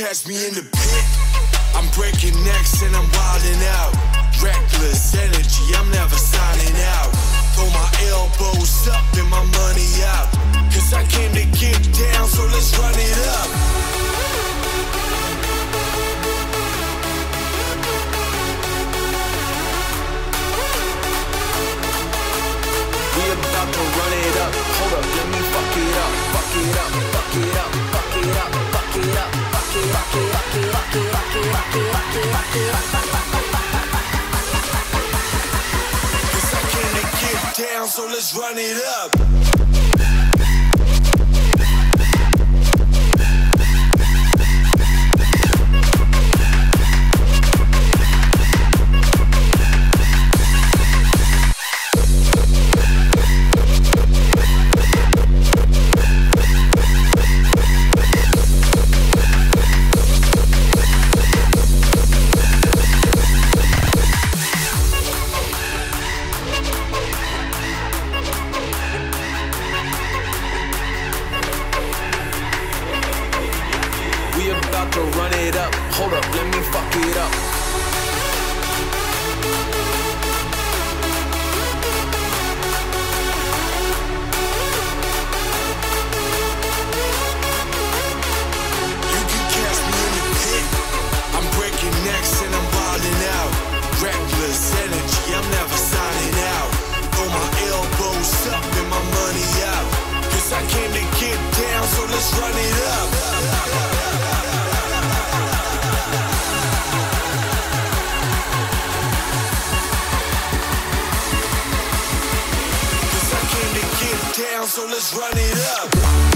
catch me in the pit. I'm breaking necks and I'm wilding out. Reckless energy, I'm never signing out. Throw my elbows up and my money out. Cause I came to get down, so let's run it up. We about to run it up. Hold up, let me fuck it up, fuck it up, fuck it up. so let's run it up. so let's run it up.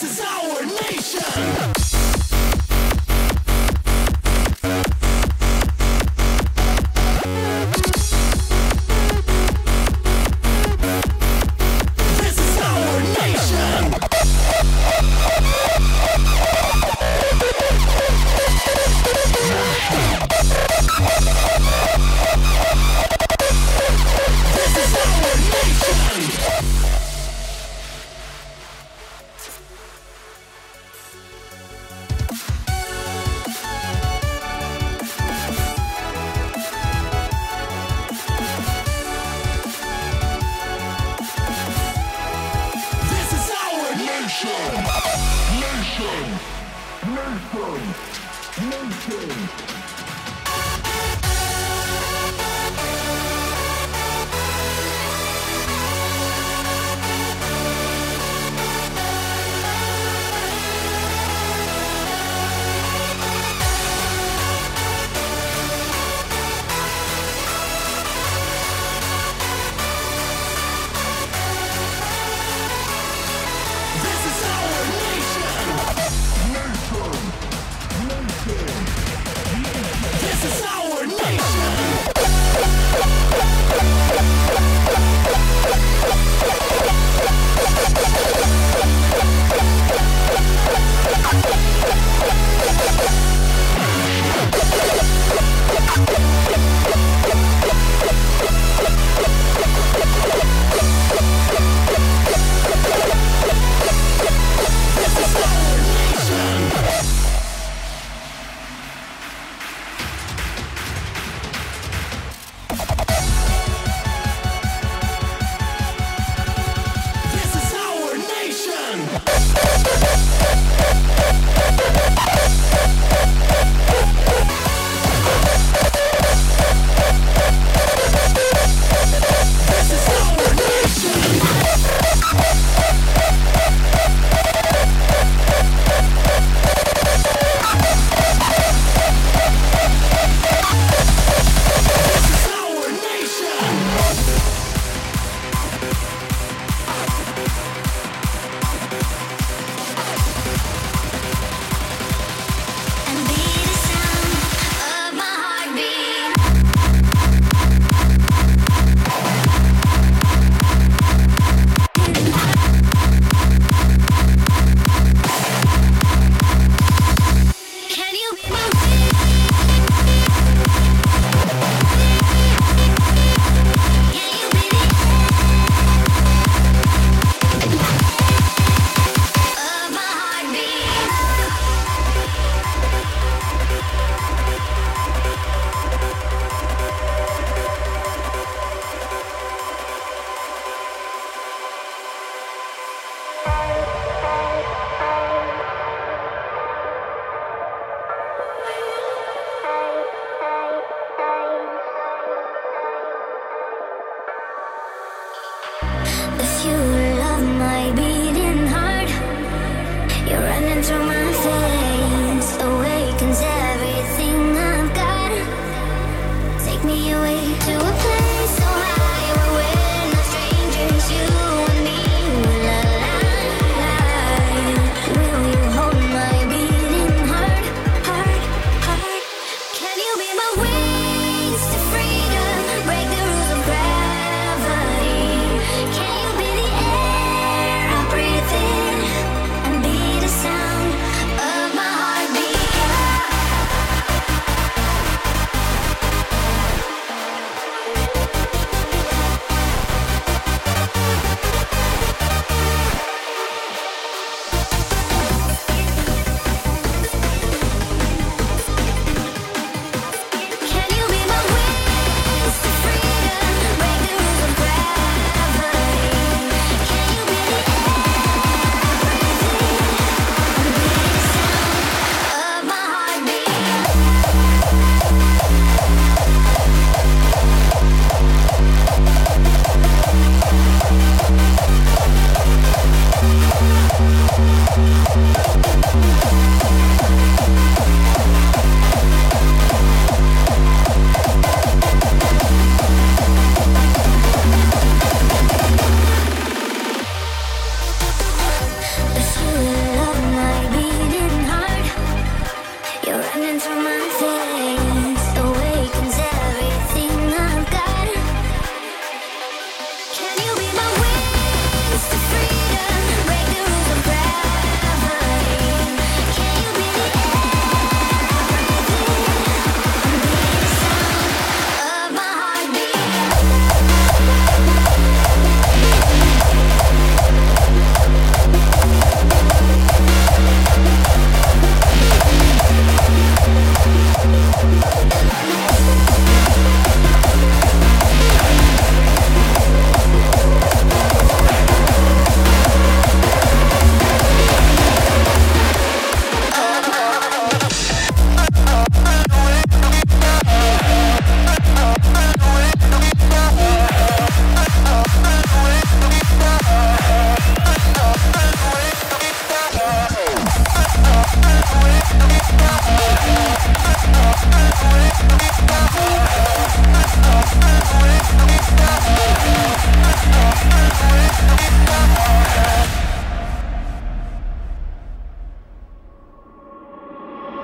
This is our nation.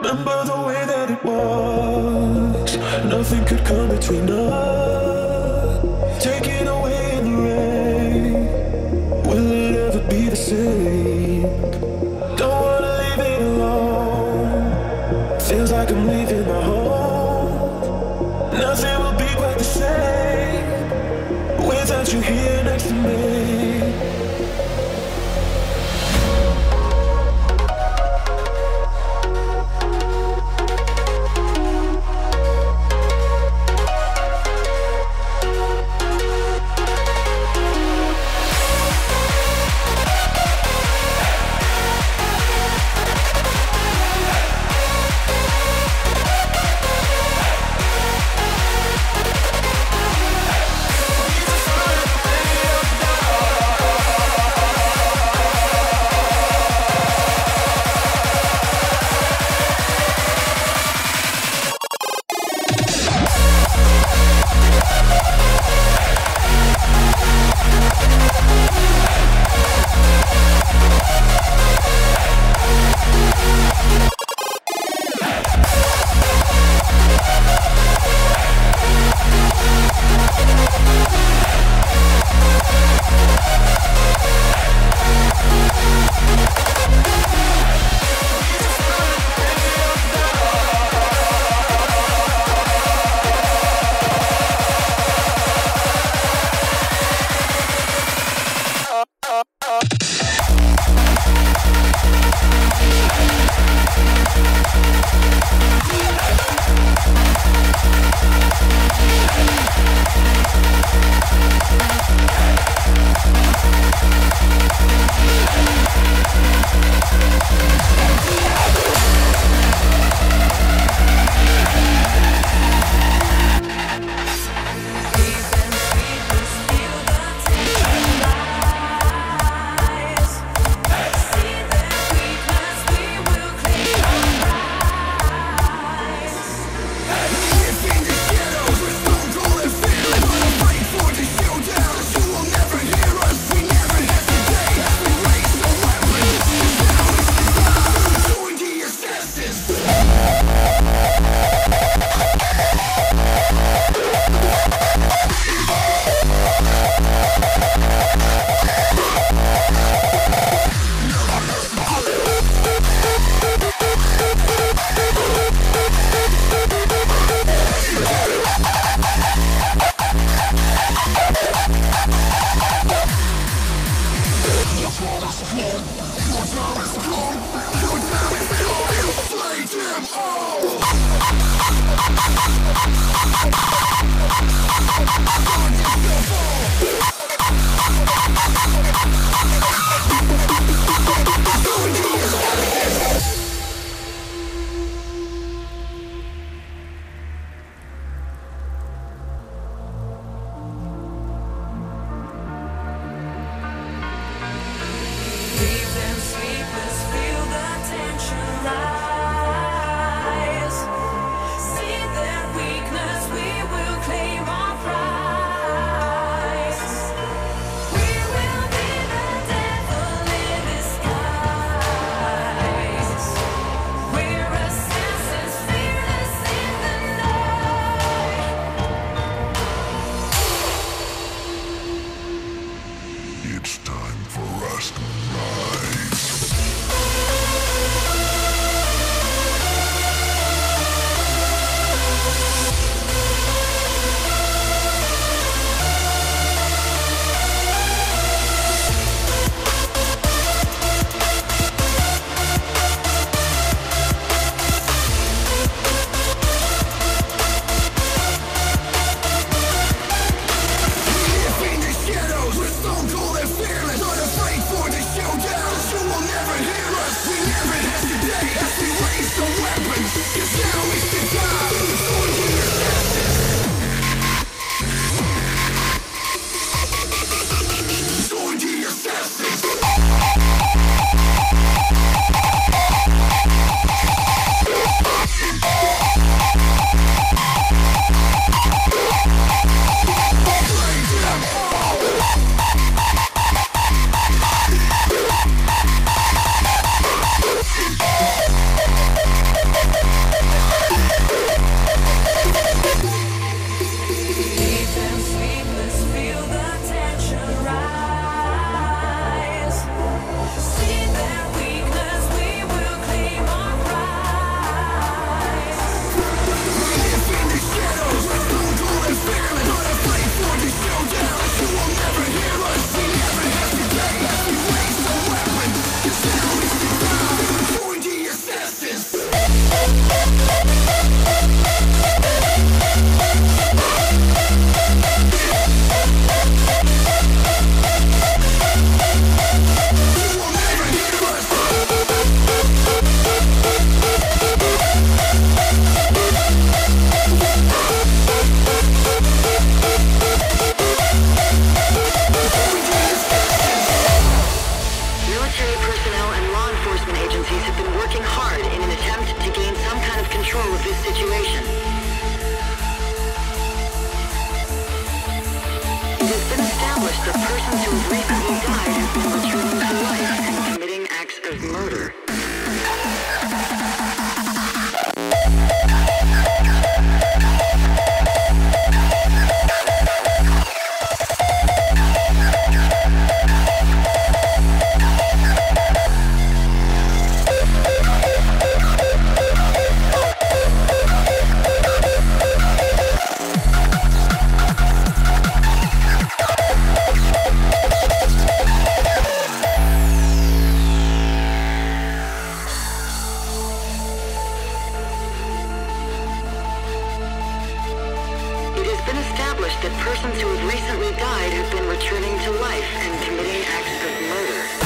Remember the way that it was. Nothing could come between us. military personnel and law enforcement agencies have been working hard in an attempt to gain some kind of control of this situation. It has been established that persons who have recently died have been returning to life and committing acts of murder. been established that persons who have recently died have been returning to life and committing acts of murder.